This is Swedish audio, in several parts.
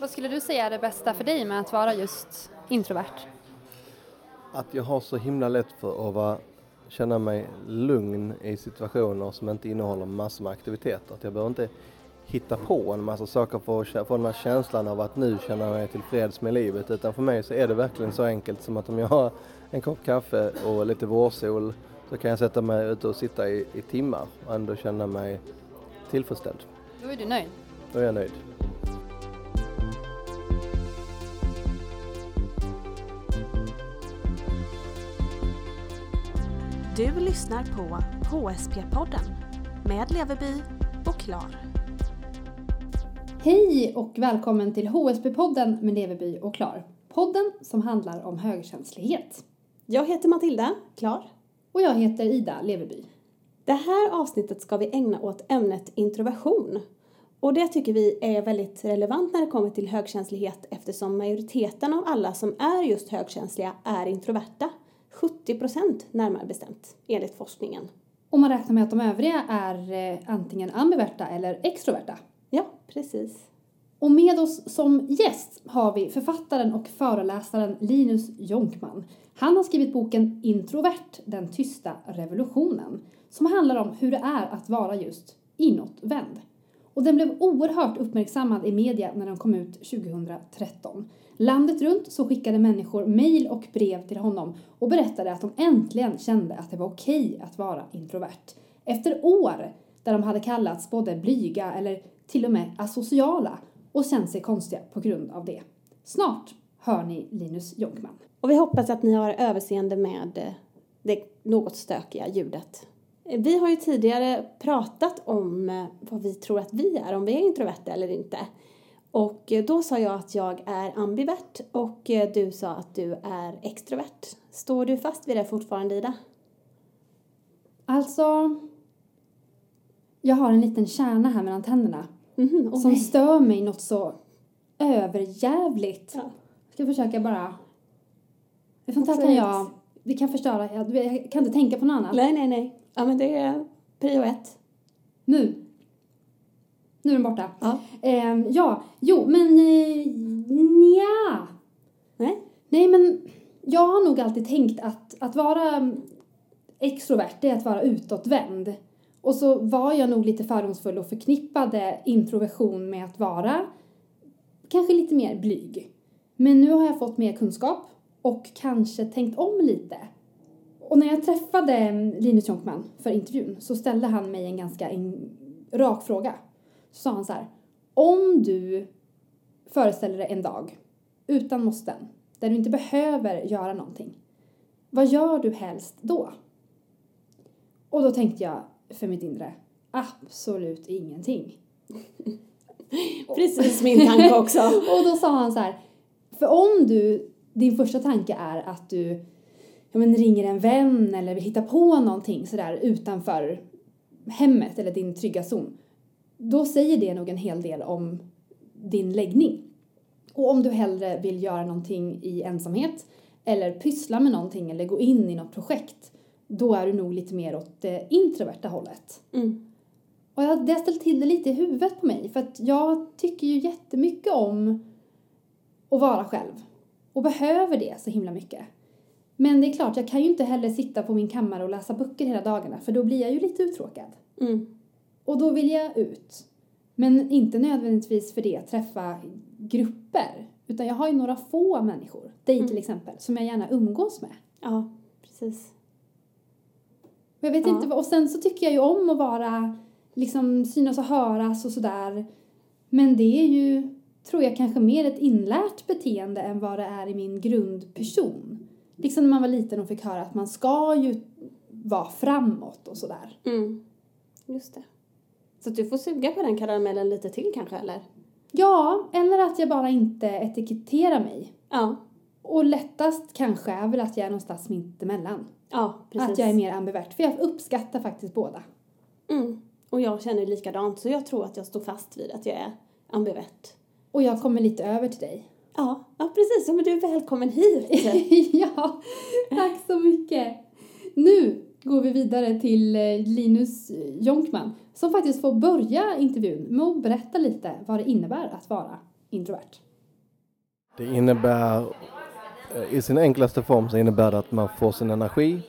Vad skulle du säga är det bästa för dig med att vara just introvert? Att jag har så himla lätt för att vara, känna mig lugn i situationer som inte innehåller massor med aktiviteter. Att jag behöver inte hitta på en massa saker för att få den här känslan av att nu känna mig tillfreds med livet. Utan för mig så är det verkligen så enkelt som att om jag har en kopp kaffe och lite vårsol så kan jag sätta mig ute och sitta i, i timmar och ändå känna mig tillfredsställd. Då är du nöjd? Då är jag nöjd. Du lyssnar på HSP-podden med Leveby och Klar. Hej och välkommen till HSP-podden med Leveby och Klar. Podden som handlar om högkänslighet. Jag heter Matilda, Klar. Och jag heter Ida Leveby. Det här avsnittet ska vi ägna åt ämnet introversion. Och det tycker vi är väldigt relevant när det kommer till högkänslighet eftersom majoriteten av alla som är just högkänsliga är introverta. 70 procent närmare bestämt, enligt forskningen. Och man räknar med att de övriga är eh, antingen ambiverta eller extroverta. Ja, precis. Och med oss som gäst har vi författaren och föreläsaren Linus Jonkman. Han har skrivit boken Introvert, den tysta revolutionen, som handlar om hur det är att vara just inåtvänd. Och den blev oerhört uppmärksammad i media när den kom ut 2013. Landet runt så skickade människor mejl och brev till honom och berättade att de äntligen kände att det var okej att vara introvert. Efter år där de hade kallats både blyga eller till och med asociala och känt sig konstiga på grund av det. Snart hör ni Linus Jonkman. Och vi hoppas att ni har överseende med eh, det något stökiga ljudet. Eh, vi har ju tidigare pratat om eh, vad vi tror att vi är, om vi är introverta eller inte. Och eh, då sa jag att jag är ambivert och du sa att du är extrovert. Står du fast vid det fortfarande, Ida? Alltså, jag har en liten kärna här mellan tänderna Mhm, som okej. stör mig något så överjävligt. Ja. Jag ska försöka bara... Sånt här kan jag... Det kan förstöra. Jag, jag kan inte tänka på något annat. Nej, nej, nej. Ja, men det är prio ett. Nu. Nu är den borta. Ja. Ehm, ja, jo, men eh, nja. Nej? Nej, men jag har nog alltid tänkt att, att vara extrovert, det är att vara utåtvänd. Och så var jag nog lite fördomsfull och förknippade introversion med att vara kanske lite mer blyg. Men nu har jag fått mer kunskap och kanske tänkt om lite. Och när jag träffade Linus Jonkman för intervjun så ställde han mig en ganska en, rak fråga. Så sa han så här, om du föreställer dig en dag utan måsten, där du inte behöver göra någonting, vad gör du helst då? Och då tänkte jag för mitt inre, absolut ingenting. Precis min tanke också. Och då sa han så här, för om du, din första tanke är att du ja, men ringer en vän eller vill hitta på någonting sådär utanför hemmet eller din trygga zon, då säger det nog en hel del om din läggning. Och om du hellre vill göra någonting i ensamhet eller pyssla med någonting eller gå in i något projekt, då är du nog lite mer åt det introverta hållet. Mm. Och jag, det har ställt till det lite i huvudet på mig för att jag tycker ju jättemycket om att vara själv och behöver det så himla mycket. Men det är klart, jag kan ju inte heller sitta på min kammare och läsa böcker hela dagarna för då blir jag ju lite uttråkad. Mm. Och då vill jag ut. Men inte nödvändigtvis för det träffa grupper. Utan jag har ju några få människor, dig till exempel, som jag gärna umgås med. Ja, precis. Jag vet Ja. inte, och sen så tycker jag ju om att vara, liksom synas och höras och sådär. Men det är ju, tror jag, kanske mer ett inlärt beteende än vad det är i min grundperson. Liksom när man var liten och fick höra att man ska ju vara framåt och sådär. Mm. Just det. Så att du får suga på den karamellen lite till kanske, eller? Ja, eller att jag bara inte etiketterar mig. Ja. Och lättast kanske är väl att jag är någonstans mitt emellan. Ja, precis. Att jag är mer ambivert, för jag uppskattar faktiskt båda. Mm. Och jag känner likadant, så jag tror att jag står fast vid att jag är ambivert. Och jag kommer lite över till dig. Ja, ja precis. Men du är välkommen hit. ja, tack så mycket. Nu går vi vidare till eh, Linus Jonkman som faktiskt får börja intervjun med att berätta lite vad det innebär att vara introvert. Det innebär, eh, i sin enklaste form så innebär det att man får sin energi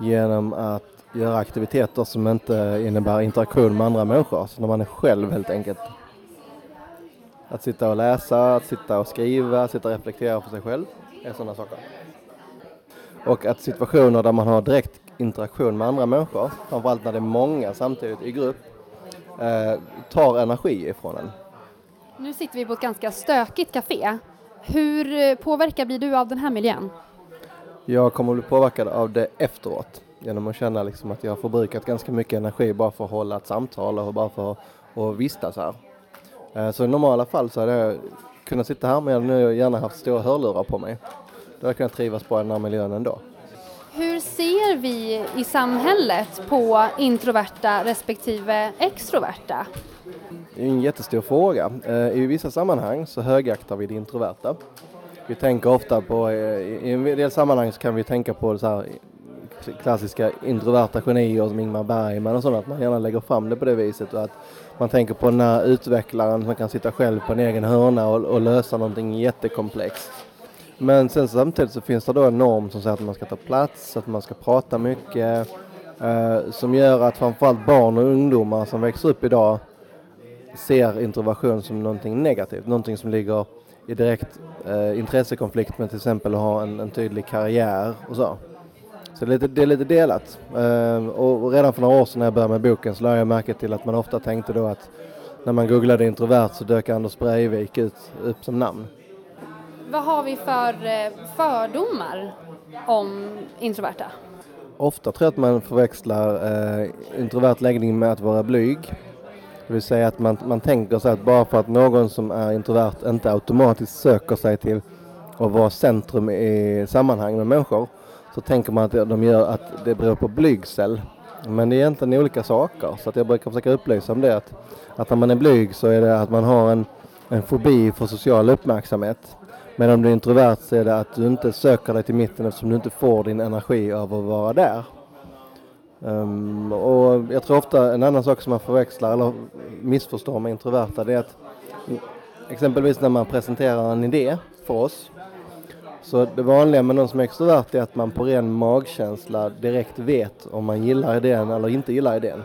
genom att göra aktiviteter som inte innebär interaktion med andra människor, så när man är själv helt enkelt. Att sitta och läsa, att sitta och skriva, sitta och reflektera för sig själv, är sådana saker. Och att situationer där man har direkt interaktion med andra människor, framförallt när det är många samtidigt i grupp, eh, tar energi ifrån en. Nu sitter vi på ett ganska stökigt café. Hur eh, påverkad blir du av den här miljön? Jag kommer att bli påverkad av det efteråt genom att känna liksom att jag har förbrukat ganska mycket energi bara för att hålla ett samtal och bara för att vistas här. Eh, så i normala fall så hade jag kunnat sitta här men jag hade nu gärna haft stora hörlurar på mig. Då hade jag kunnat trivas bra i den här miljön ändå. Hur ser vi i samhället på introverta respektive extroverta? Det är en jättestor fråga. Eh, I vissa sammanhang så högaktar vi det introverta. Vi tänker ofta på, eh, i en del sammanhang så kan vi tänka på så här klassiska introverta genier som Ingmar Bergman och sånt, att man gärna lägger fram det på det viset och att man tänker på den här utvecklaren som kan sitta själv på en egen hörna och, och lösa någonting jättekomplext. Men sen samtidigt så finns det då en norm som säger att man ska ta plats, att man ska prata mycket, eh, som gör att framförallt barn och ungdomar som växer upp idag ser introversion som någonting negativt, någonting som ligger i direkt eh, intressekonflikt med till exempel att ha en, en tydlig karriär och så. Så det är lite, det är lite delat. Eh, och redan för några år sedan när jag började med boken så lade jag märke till att man ofta tänkte då att när man googlade introvert så dök Anders Breivik ut, upp som namn. Vad har vi för eh, fördomar om introverta? Ofta tror jag att man förväxlar eh, introvert läggning med att vara blyg. Det vill säga att man, man tänker sig att bara för att någon som är introvert inte automatiskt söker sig till att vara centrum i sammanhang med människor så tänker man att de gör att det beror på blygsel. Men det är egentligen olika saker så att jag brukar försöka upplysa om det att, att när man är blyg så är det att man har en, en fobi för social uppmärksamhet. Men om du är introvert så är det att du inte söker dig till mitten eftersom du inte får din energi av att vara där. Um, och jag tror ofta en annan sak som man förväxlar eller missförstår med introverta det är att exempelvis när man presenterar en idé för oss så det vanliga med någon som är extrovert är att man på ren magkänsla direkt vet om man gillar idén eller inte gillar idén.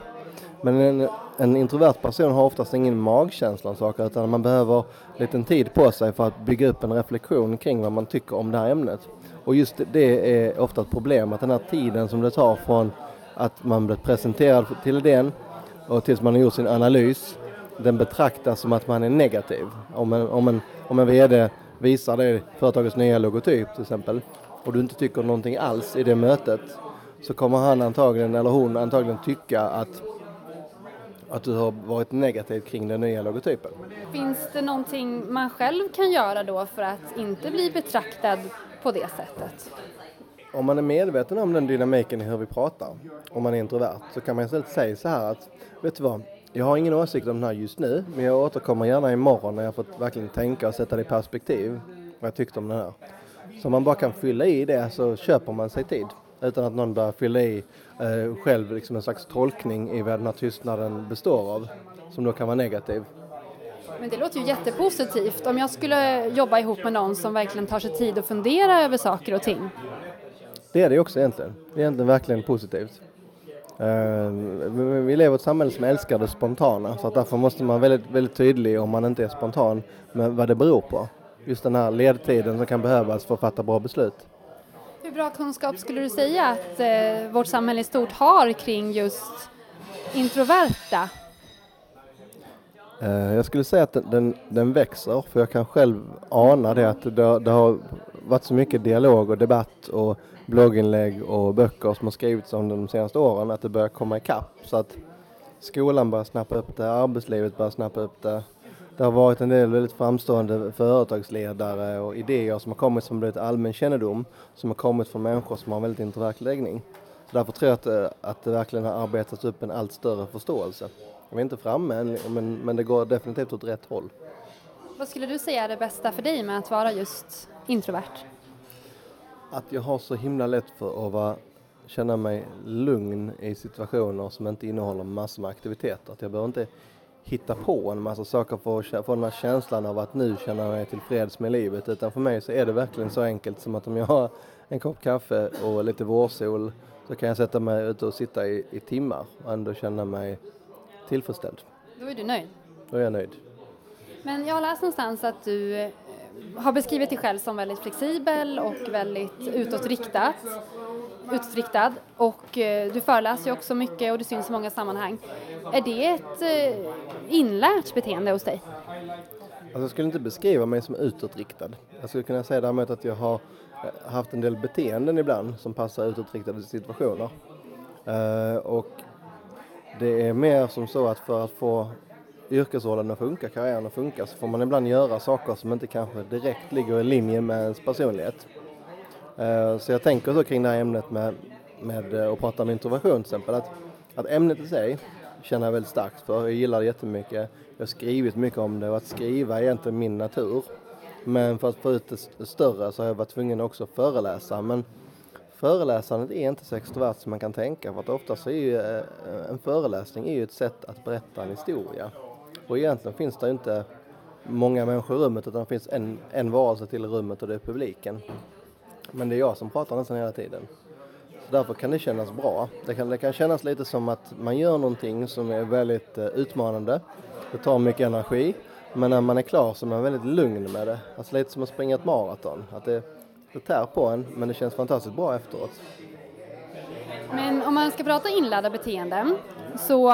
Men en, en introvert person har oftast ingen magkänsla om saker utan man behöver liten tid på sig för att bygga upp en reflektion kring vad man tycker om det här ämnet. Och just det är ofta ett problem, att den här tiden som det tar från att man blir presenterad till idén och tills man har gjort sin analys, den betraktas som att man är negativ. Om en, om en, om en VD visar dig företagets nya logotyp till exempel och du inte tycker någonting alls i det mötet så kommer han antagligen, eller hon antagligen tycka att att du har varit negativ kring den nya logotypen. Finns det någonting man själv kan göra då för att inte bli betraktad på det sättet? Om man är medveten om den dynamiken i hur vi pratar, om man är introvert, så kan man istället säga så här att, vet du vad, jag har ingen åsikt om den här just nu, men jag återkommer gärna imorgon när jag fått verkligen tänka och sätta det i perspektiv, vad jag tyckte om den här. Så om man bara kan fylla i det så köper man sig tid utan att någon börjar fylla i eh, själv liksom en slags tolkning i vad den här tystnaden består av, som då kan vara negativ. Men det låter ju jättepositivt. Om jag skulle jobba ihop med någon som verkligen tar sig tid att fundera över saker och ting. Det är det också egentligen. Det är egentligen verkligen positivt. Uh, vi lever i ett samhälle som älskar det spontana så att därför måste man vara väldigt, väldigt tydlig om man inte är spontan med vad det beror på. Just den här ledtiden som kan behövas för att fatta bra beslut. Hur bra kunskap skulle du säga att eh, vårt samhälle i stort har kring just introverta? Eh, jag skulle säga att den, den, växer för jag kan själv ana det att det, det, har varit så mycket dialog och debatt och blogginlägg och böcker som har skrivits om de senaste åren att det börjar komma ikapp så att skolan börjar snappa upp det, arbetslivet börjar snappa upp det det har varit en del väldigt framstående företagsledare och idéer som har kommit som blivit allmän kännedom som har kommit från människor som har en väldigt introvert läggning. Så därför tror jag att, eh, att det verkligen har arbetats upp en allt större förståelse. Jag är inte framme än, men, men det går definitivt åt rätt håll. Vad skulle du säga är det bästa för dig med att vara just introvert? Att jag har så himla lätt för att vara, känna mig lugn i situationer som inte innehåller massor med aktiviteter. Att jag behöver inte hitta på en massa saker för att få den här känslan av att nu känna mig tillfreds med livet utan för mig så är det verkligen så enkelt som att om jag har en kopp kaffe och lite vårsol så kan jag sätta mig ute och sitta i, i timmar och ändå känna mig tillfredsställd. Då är du nöjd? Då är jag nöjd. Men jag har läst någonstans att du eh, har beskrivit dig själv som väldigt flexibel och väldigt utåtriktad. utåtriktad och eh, du föreläser ju också mycket och du syns i många sammanhang. Är det ett eh, inlärt beteende hos dig? Alltså jag skulle inte beskriva mig som utåtriktad. Jag skulle kunna säga däremot att jag har eh, haft en del beteenden ibland som passar utåtriktade situationer. Eh, och det är mer som så att för att få yrkesrollen att funka, karriären att funka, så får man ibland göra saker som inte kanske direkt ligger i linje med ens personlighet. Eh, så jag tänker så kring det här ämnet med, med eh, att prata om introversion till exempel, att, att ämnet i sig känner jag väldigt starkt för. Jag gillar det jättemycket. Jag har skrivit mycket om det och att skriva är egentligen min natur. Men för att få ut det större så har jag varit tvungen också att föreläsa. Men föreläsandet är inte så extrovert som man kan tänka för att oftast är ju eh, en föreläsning är ju ett sätt att berätta en historia. Och egentligen finns det inte många människor i rummet utan det finns en, en varelse till i rummet och det är publiken. Men det är jag som pratar nästan hela tiden. Så därför kan det kännas bra. Det kan, det kan kännas lite som att man gör någonting som är väldigt eh, utmanande. Det tar mycket energi. Men när man är klar så är man väldigt lugn med det. Alltså lite som att springa ett maraton. Att det, det tär på en men det känns fantastiskt bra efteråt. Men om man ska prata inlärda beteenden så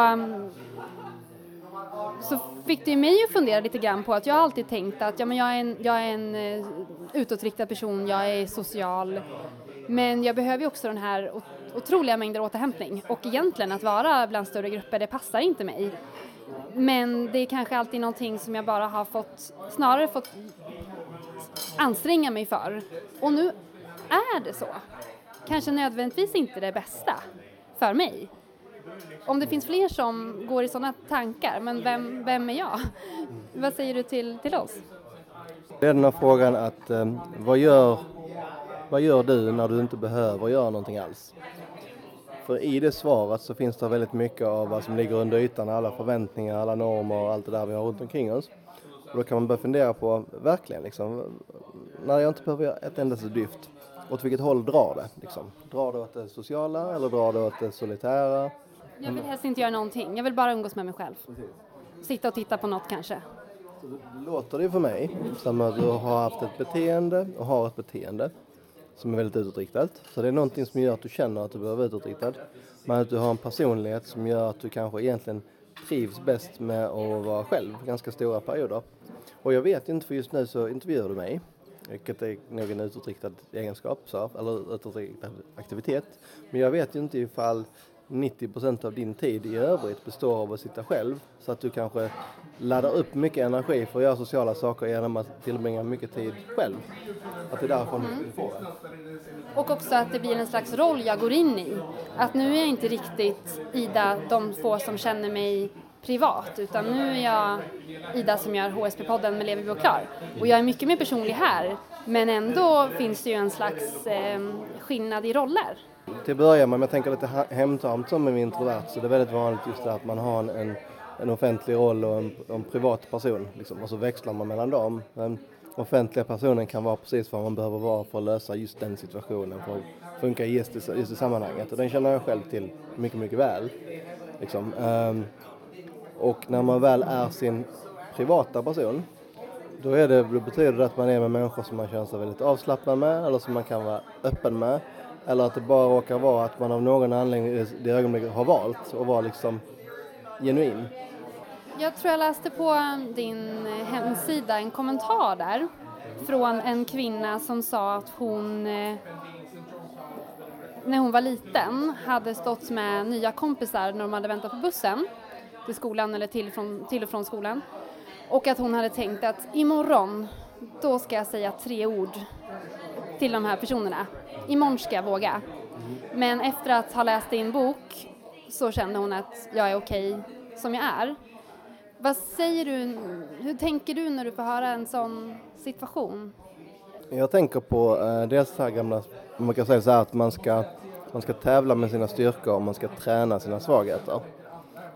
så fick det mig att fundera lite grann på att jag alltid tänkt att ja, men jag är en, jag är en uh, utåtriktad person, jag är social, men jag behöver ju också den här otroliga mängden återhämtning och egentligen att vara bland större grupper, det passar inte mig. Men det är kanske alltid någonting som jag bara har fått, snarare fått anstränga mig för. Och nu är det så. Kanske nödvändigtvis inte det bästa för mig om det finns fler som går i sådana tankar, men vem, vem är jag? Vad säger du till, till oss? Det är den här frågan att eh, vad, gör, vad gör du när du inte behöver göra någonting alls? För i det svaret så finns det väldigt mycket av vad som ligger under ytan, alla förväntningar, alla normer och allt det där vi har runt omkring oss. Och då kan man börja fundera på, verkligen liksom, när jag inte behöver göra ett endaste dyft, åt vilket håll drar det? Liksom? Drar det åt det sociala eller drar det åt det solitära? Jag vill helst inte göra någonting. Jag vill bara umgås med mig själv. Sitta och titta på något kanske. Så det låter det för mig som att du har haft ett beteende och har ett beteende som är väldigt utåtriktat. Så det är någonting som gör att du känner att du behöver vara utåtriktad. Men att du har en personlighet som gör att du kanske egentligen trivs bäst med att vara själv ganska stora perioder. Och jag vet inte, för just nu så intervjuar du mig, vilket är nog en utåtriktad egenskap, så, eller utåtriktad aktivitet. Men jag vet ju inte ifall 90% av din tid i övrigt består av att sitta själv så att du kanske laddar upp mycket energi för att göra sociala saker genom att tillbringa mycket tid själv. Att det är därifrån mm. du får det. Och också att det blir en slags roll jag går in i. Att nu är jag inte riktigt Ida, de få som känner mig privat utan nu är jag Ida som gör HSP-podden med Levi och klar. Och jag är mycket mer personlig här men ändå finns det ju en slags eh, skillnad i roller. Till att börja med, om jag tänker lite hemtamt som en introvert, så det är väldigt vanligt just det att man har en, en, en offentlig roll och en, en privat person, liksom, och så växlar man mellan dem. Den offentliga personen kan vara precis vad man behöver vara för att lösa just den situationen, för att funka i just, just det sammanhanget. Och den känner jag själv till mycket, mycket väl. Liksom. Um, och när man väl är sin privata person, då, är det, då betyder det att man är med människor som man känner sig väldigt avslappnad med eller som man kan vara öppen med eller att det bara råkar vara att man av någon anledning i det ögonblicket har valt att vara liksom genuin. Jag tror jag läste på um, din eh, hemsida en kommentar där från en kvinna som sa att hon eh, när hon var liten hade stått med nya kompisar när de hade väntat på bussen till skolan eller till, från, till och från skolan och att hon hade tänkt att imorgon då ska jag säga tre ord till de här personerna imorgon ska jag våga. Men efter att ha läst din bok så kände hon att jag är okej som jag är. Vad säger du, hur tänker du när du får höra en sån situation? Jag tänker på eh, dels det här gamla, man kan säga så här att man ska, man ska tävla med sina styrkor och man ska träna sina svagheter.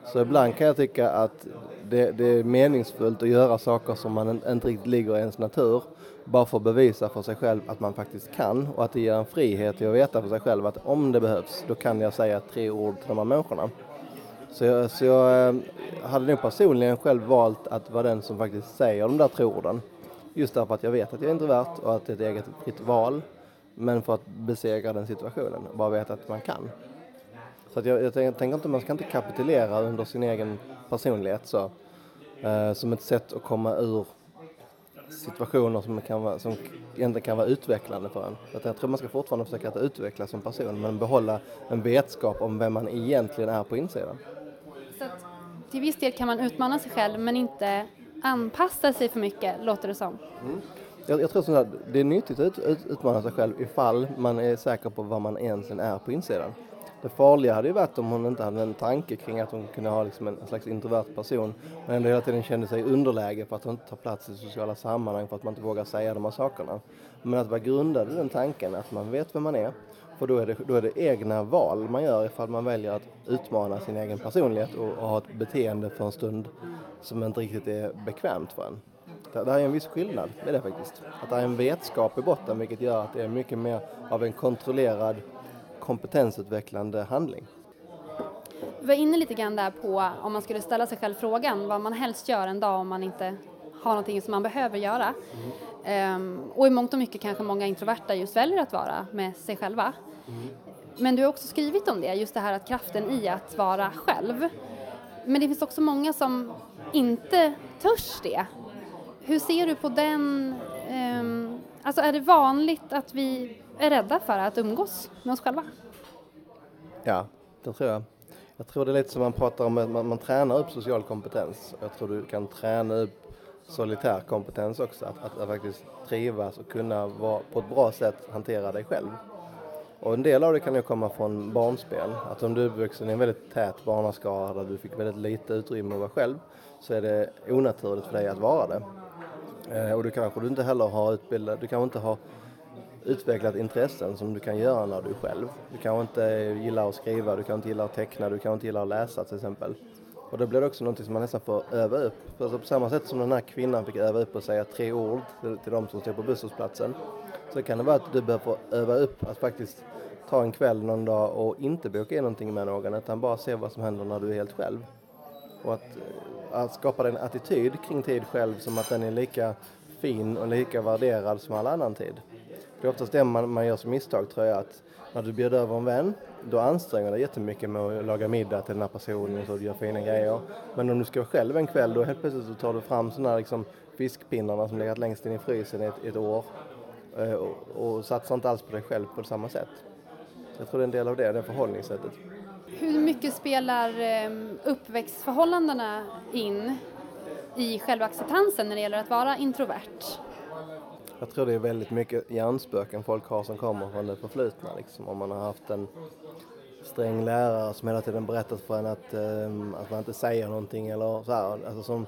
Så ibland kan jag tycka att det, det är meningsfullt att göra saker som man inte riktigt ligger i ens natur bara för att bevisa för sig själv att man faktiskt kan och att det ger en frihet till att veta för sig själv att om det behövs då kan jag säga tre ord till de här människorna. Så jag, så jag eh, hade nog personligen själv valt att vara den som faktiskt säger de där tre orden. Just därför att jag vet att jag är introvert och att det är ett eget fritt val. Men för att besegra den situationen, bara veta att man kan. Så att jag, jag tänker inte, man ska inte kapitulera under sin egen personlighet så. Eh, som ett sätt att komma ur situationer som, kan vara, som egentligen kan vara utvecklande för en. Jag tror man ska fortfarande försöka att utvecklas som person men behålla en vetskap om vem man egentligen är på insidan. Så att, till viss del kan man utmana sig själv men inte anpassa sig för mycket, låter det som. Mm. Jag, jag, tror att det är nyttigt att ut, ut, utmana sig själv ifall man är säker på vad man egentligen är på insidan. Det farliga hade ju varit om hon inte hade en tanke kring att hon kunde ha liksom en, slags introvert person men ändå hela tiden kände sig i underläge för att hon inte tar plats i sociala sammanhang för att man inte vågar säga de här sakerna. Men att vara grundad i den tanken att man vet vem man är för då är, det, då är det egna val man gör ifall man väljer att utmana sin egen personlighet och, och ha ett beteende för en stund som inte riktigt är bekvämt för en. Det, det är en viss skillnad med det faktiskt. Att det är en vetskap i botten vilket gör att det är mycket mer av en kontrollerad kompetensutvecklande handling. Vi var inne lite grann där på om man skulle ställa sig själv frågan vad man helst gör en dag om man inte har någonting som man behöver göra. Mm. Um, och i mångt och mycket kanske många introverta just väljer att vara med sig själva. Mm. Men du har också skrivit om det, just det här att kraften i att vara själv. Men det finns också många som inte törs det. Hur ser du på den, um, alltså är det vanligt att vi är rädda för att umgås med oss själva. Ja, det tror jag. Jag tror det är lite som man pratar om att man, man tränar upp social kompetens. Jag tror du kan träna upp solitär kompetens också, att, att, att faktiskt trivas och kunna vara, på ett bra sätt hantera dig själv. Och en del av det kan ju komma från barnspel. Att om du är uppvuxen i en väldigt tät barnaskara där du fick väldigt lite utrymme att vara själv så är det onaturligt för dig att vara det. Eh, och du kanske du inte heller har utbildat, du kanske inte har utvecklat intressen som du kan göra när du är själv. Du kanske inte gillar att skriva, du kanske inte gillar att teckna, du kanske inte gillar att läsa till exempel. Och då blir det också något som man nästan får öva upp. För alltså på samma sätt som den här kvinnan fick öva upp och säga tre ord till, till de som står på busshållplatsen så kan det vara att du behöver öva upp att faktiskt ta en kväll någon dag och inte boka in någonting med någon utan bara se vad som händer när du är helt själv. Och att, eh, att skapa en attityd kring tid själv som att den är lika fin och lika värderad som all annan tid. Det är oftast det man, man gör som misstag tror jag att när du bjuder över en vän då anstränger du dig jättemycket med att laga middag till den här personen så du gör fina grejer. Men om du ska vara själv en kväll då helt plötsligt så tar du fram sådana här liksom fiskpinnarna som legat längst in i frysen i ett, ett år eh, och, och satsar inte alls på dig själv på samma sätt. Så jag tror det är en del av det, det förhållningssättet. Hur mycket spelar ehm, uppväxtförhållandena in i själva acceptansen när det gäller att vara introvert? Jag tror det är väldigt mycket hjärnspöken folk har som kommer från det förflutna. Liksom. Om man har haft en sträng lärare som hela tiden berättat för en att, eh, att man inte säger någonting eller så här. Alltså som,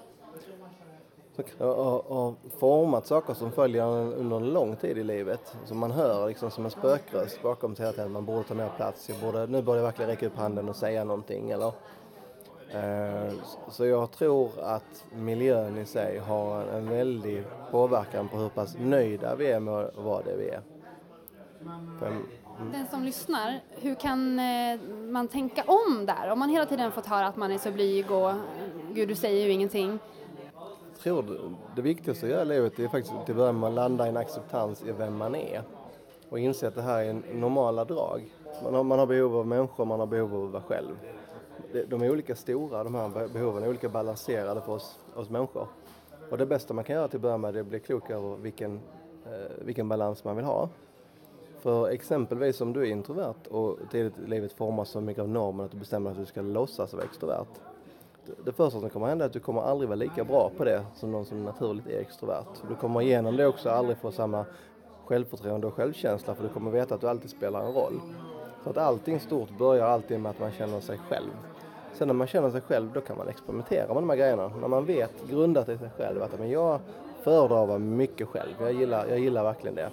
och, och format saker som följer under en lång tid i livet. Som man hör liksom som en spökröst bakom sig hela tiden. Man borde ta mer plats. Jag borde, nu borde jag verkligen räcka upp handen och säga någonting. Eller, så jag tror att miljön i sig har en väldig påverkan på hur pass nöjda vi är med vara det vi är. Den som lyssnar, hur kan eh, man tänka om där? Om man hela tiden fått höra att man är så blyg och gud du säger ju ingenting. Jag tror det viktigaste att göra i livet är faktiskt att börja med att landa i en acceptans i vem man är och inse att det här är normala drag. Man har, man har behov av människor, man har behov av att vara själv de är olika stora, de här behoven är olika balanserade för oss, oss människor. Och det bästa man kan göra till att börja med är att bli klok över vilken, eh, vilken balans man vill ha. För exempelvis om du är introvert och tidigt i livet formas så mycket av normen att du bestämmer att du ska låtsas vara extrovert. Det, första som kommer hända är att du kommer aldrig vara lika bra på det som någon som naturligt är extrovert. Du kommer igenom det också aldrig få samma självförtroende och självkänsla för du kommer veta att du alltid spelar en roll. Så att allting stort börjar alltid med att man känner sig själv. Sen när man känner sig själv då kan man experimentera med de här grejerna. När man vet grundat i sig själv att men jag föredrar att vara mycket själv. Jag gillar, jag gillar verkligen det.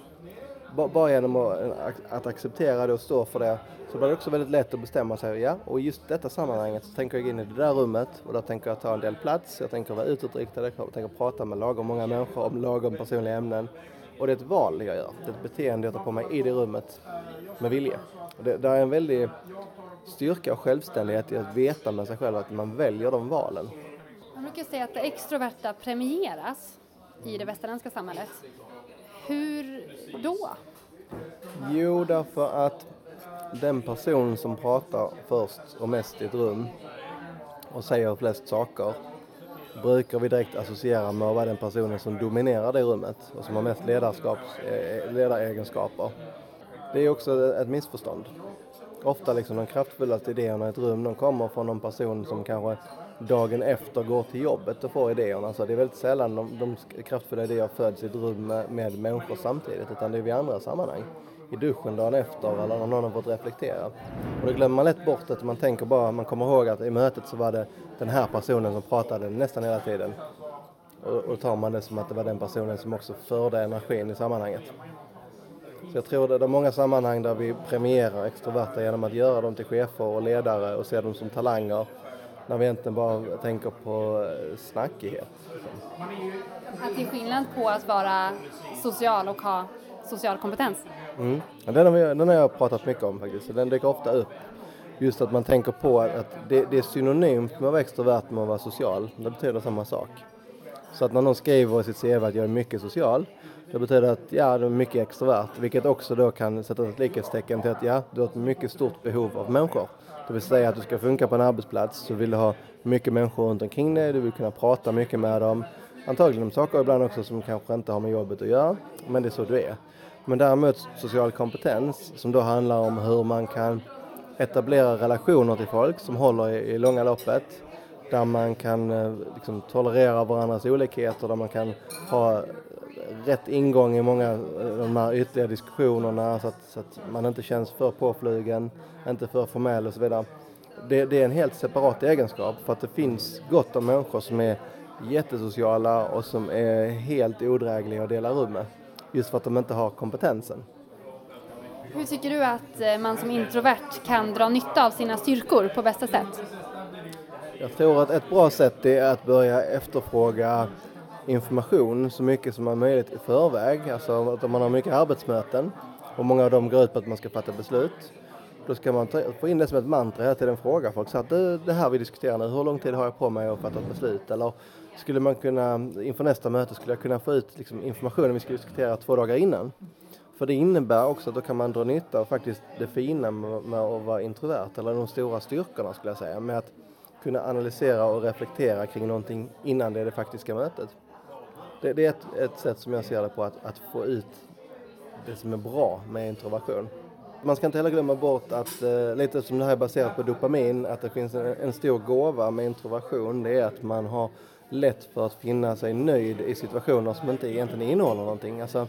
bara genom att, att acceptera det och stå för det så blir det också väldigt lätt att bestämma sig. Ja, och just detta sammanhanget så tänker jag gå in i det där rummet och då tänker jag ta en del plats. Jag tänker vara utåtriktad, jag tänker prata med lagom många människor om lagom personliga ämnen. Och det är ett val jag gör. Det är ett beteende jag tar på mig i det rummet med vilja. Och det, det är en väldig styrka och självständighet i att veta med sig själv att man väljer de valen. Man brukar säga att det extroverta premieras i det västerländska samhället. Hur då? Jo, därför att den person som pratar först och mest i ett rum och säger flest saker brukar vi direkt associera med att vara den personen som dominerar det rummet och som har mest eh, ledaregenskaper. Det är också ett missförstånd. Ofta liksom de kraftfullaste idéerna i ett rum de kommer från någon person som kanske dagen efter går till jobbet och får idéerna. Så det är väldigt sällan de, de kraftfulla idéerna föds i ett rum med, med människor samtidigt utan det är vid andra sammanhang. I duschen dagen efter eller när någon har fått reflektera. Och då glömmer man lätt bort att man tänker bara, man kommer ihåg att i mötet så var det den här personen som pratade nästan hela tiden. Och då tar man det som att det var den personen som också förde energin i sammanhanget. Så jag tror det är många sammanhang där vi premierar extroverta genom att göra dem till chefer och ledare och se dem som talanger när vi egentligen bara tänker på eh, snackighet. Att det är skillnad på att vara social och ha social kompetens? Mm. Ja, den, har vi, den har jag pratat mycket om faktiskt, den dyker ofta upp. Just att man tänker på att det, det är synonymt med att vara extrovert med att vara social. Det betyder samma sak. Så att när någon skriver i sitt CV att jag är mycket social, det betyder att ja, du är mycket extrovert, vilket också då kan sätta ett likhetstecken till att ja, du har ett mycket stort behov av människor. Det vill säga att du ska funka på en arbetsplats så vill du ha mycket människor runt omkring dig, du vill kunna prata mycket med dem. Antagligen om saker ibland också som kanske inte har med jobbet att göra, men det är så du är. Men däremot social kompetens som då handlar om hur man kan etablera relationer till folk som håller i, i långa loppet. Där man kan eh, liksom, tolerera varandras olikheter, där man kan ha rätt ingång i många av de här ytliga diskussionerna så att, så att, man inte känns för påflugen, inte för formell och så vidare. Det, det, är en helt separat egenskap för att det finns gott om människor som är jättesociala och som är helt odrägliga att dela rum med. Just för att de inte har kompetensen. Hur tycker du att eh, man som introvert kan dra nytta av sina styrkor på bästa sätt? Jag tror att ett bra sätt är att börja efterfråga information så mycket som möjligt i förväg. Alltså att om man har mycket arbetsmöten och många av dem går ut på att man ska fatta beslut. Då ska man ta, få in det som ett mantra hela tiden fråga folk så att det, det här vi diskuterar nu, hur lång tid har jag på mig att fatta ett beslut? Eller skulle man kunna, inför nästa möte skulle jag kunna få ut liksom, informationen vi ska diskutera två dagar innan. För det innebär också att då kan man dra nytta av faktiskt det fina med, med att vara introvert, eller de stora styrkorna skulle jag säga, med att kunna analysera och reflektera kring någonting innan det är det faktiska mötet. Det, det är ett, ett, sätt som jag ser det på att, att få ut det som är bra med introversion. Man ska inte heller glömma bort att, eh, lite som det här är baserat på dopamin, att det finns en, en stor gåva med introversion. Det är att man har lätt för att finna sig nöjd i situationer som inte egentligen innehåller någonting. Alltså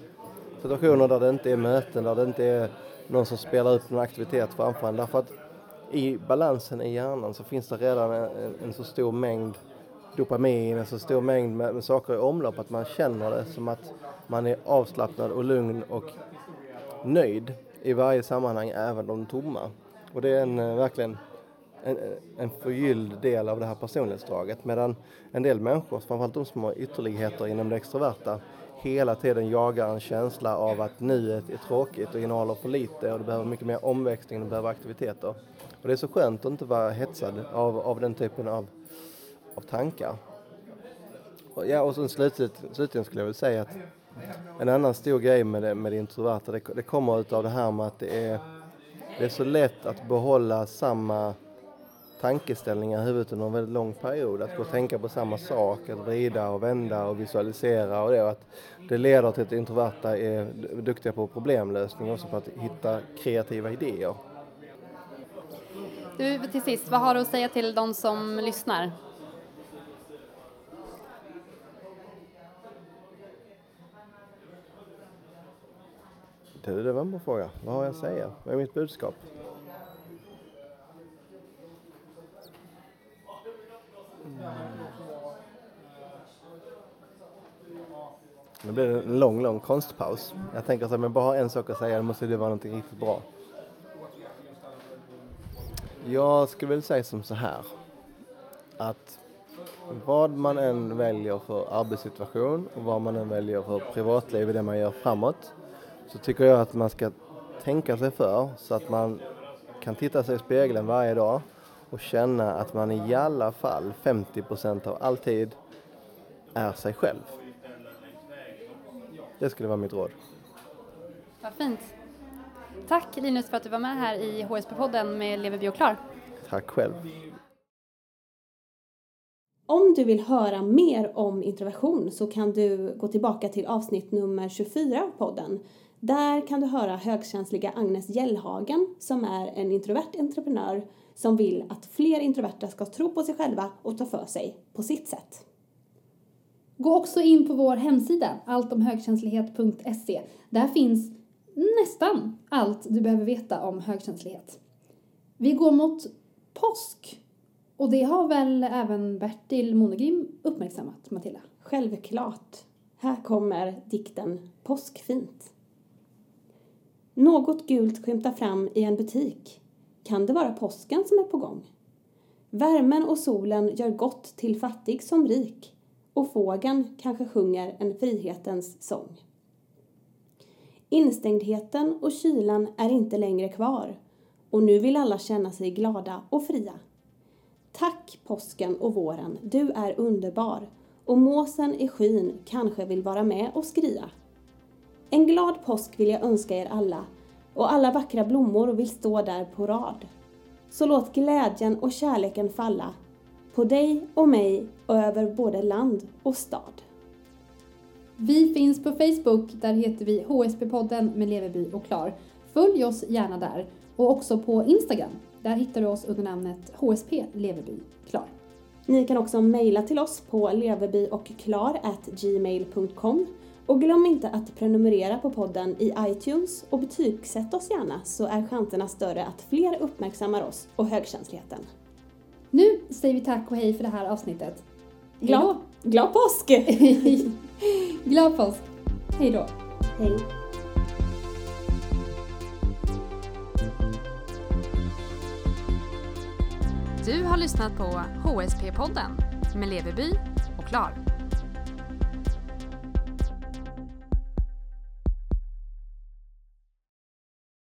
situationer där det inte är möten, där det inte är någon som spelar upp någon aktivitet framför en. Därför att i balansen i hjärnan så finns det redan en, en så stor mängd dopamin, en så stor mängd med, med, saker i omlopp att man känner det som att man är avslappnad och lugn och nöjd i varje sammanhang, även de tomma. Och det är en, eh, verkligen en, eh, en förgylld del av det här personlighetsdraget medan en del människor, framförallt de som har ytterligheter inom det extroverta, hela tiden jagar en känsla av att nuet är tråkigt och innehåller för lite och det behöver mycket mer omväxling, det behöver aktiviteter. Och det är så skönt att inte vara hetsad av, av den typen av, av tankar. Och, ja, och sen slutligen, slutligen skulle jag vilja säga att en annan stor grej med det, med det introverta, det, det kommer utav det här med att det är, det är så lätt att behålla samma tankeställningar i huvudet under en väldigt lång period. Att gå och tänka på samma sak, att vrida och vända och visualisera och det. att det leder till att introverta är duktiga på problemlösning och också på att hitta kreativa idéer. Du, till sist, vad har du att säga till de som lyssnar? Det, det var en bra fråga. Vad har jag att säga? Vad är mitt budskap? Nu blir det en lång, lång konstpaus. Jag tänker så här, men bara en sak att säga, då måste det vara någonting riktigt bra. Jag skulle väl säga som så här. Att vad man än väljer för arbetssituation och vad man än väljer för privatliv i det man gör framåt så tycker jag att man ska tänka sig för så att man kan titta sig i spegeln varje dag och känna att man i alla fall 50 procent av all tid är sig själv. Det skulle vara mitt råd. Vad fint. Tack Linus för att du var med här i HSP-podden med Lever och Klar. Tack själv. Om du vill höra mer om introversion så kan du gå tillbaka till avsnitt nummer 24 av podden. Där kan du höra högkänsliga Agnes Gällhagen som är en introvert entreprenör som vill att fler introverta ska tro på sig själva och ta för sig på sitt sätt. Gå också in på vår hemsida, alltomhögkänslighet.se. Där finns nästan allt du behöver veta om högkänslighet. Vi går mot påsk och det har väl även Bertil Monegrim uppmärksammat, Matilda? Självklart. Här kommer dikten Påskfint. Något gult skymtar fram i en butik. Kan det vara påsken som är på gång? Värmen och solen gör gott till fattig som rik och fågeln kanske sjunger en frihetens sång. Instängdheten och kylan är inte längre kvar och nu vill alla känna sig glada och fria. Tack påsken och våren, du är underbar och måsen i skyn kanske vill vara med och skria. En glad påsk vill jag önska er alla och alla vackra blommor vill stå där på rad. Så låt glädjen och kärleken falla på dig och mig och över både land och stad. Vi finns på Facebook, där heter vi HSP-podden med Leveby och Klar. Följ oss gärna där och också på Instagram. Där hittar du oss under namnet HSP Leveby Klar. Ni kan också mejla till oss på leverbyochklar@gmail.com och glöm inte att prenumerera på podden i iTunes och betygsätt oss gärna så är chanserna större att fler uppmärksammar oss och högkänsligheten. Nu säger vi tack och hej för det här avsnittet. Glad, glad påsk! Glad påsk! Hej då! Hej! Du har lyssnat på HSP-podden med Leverby och Klar.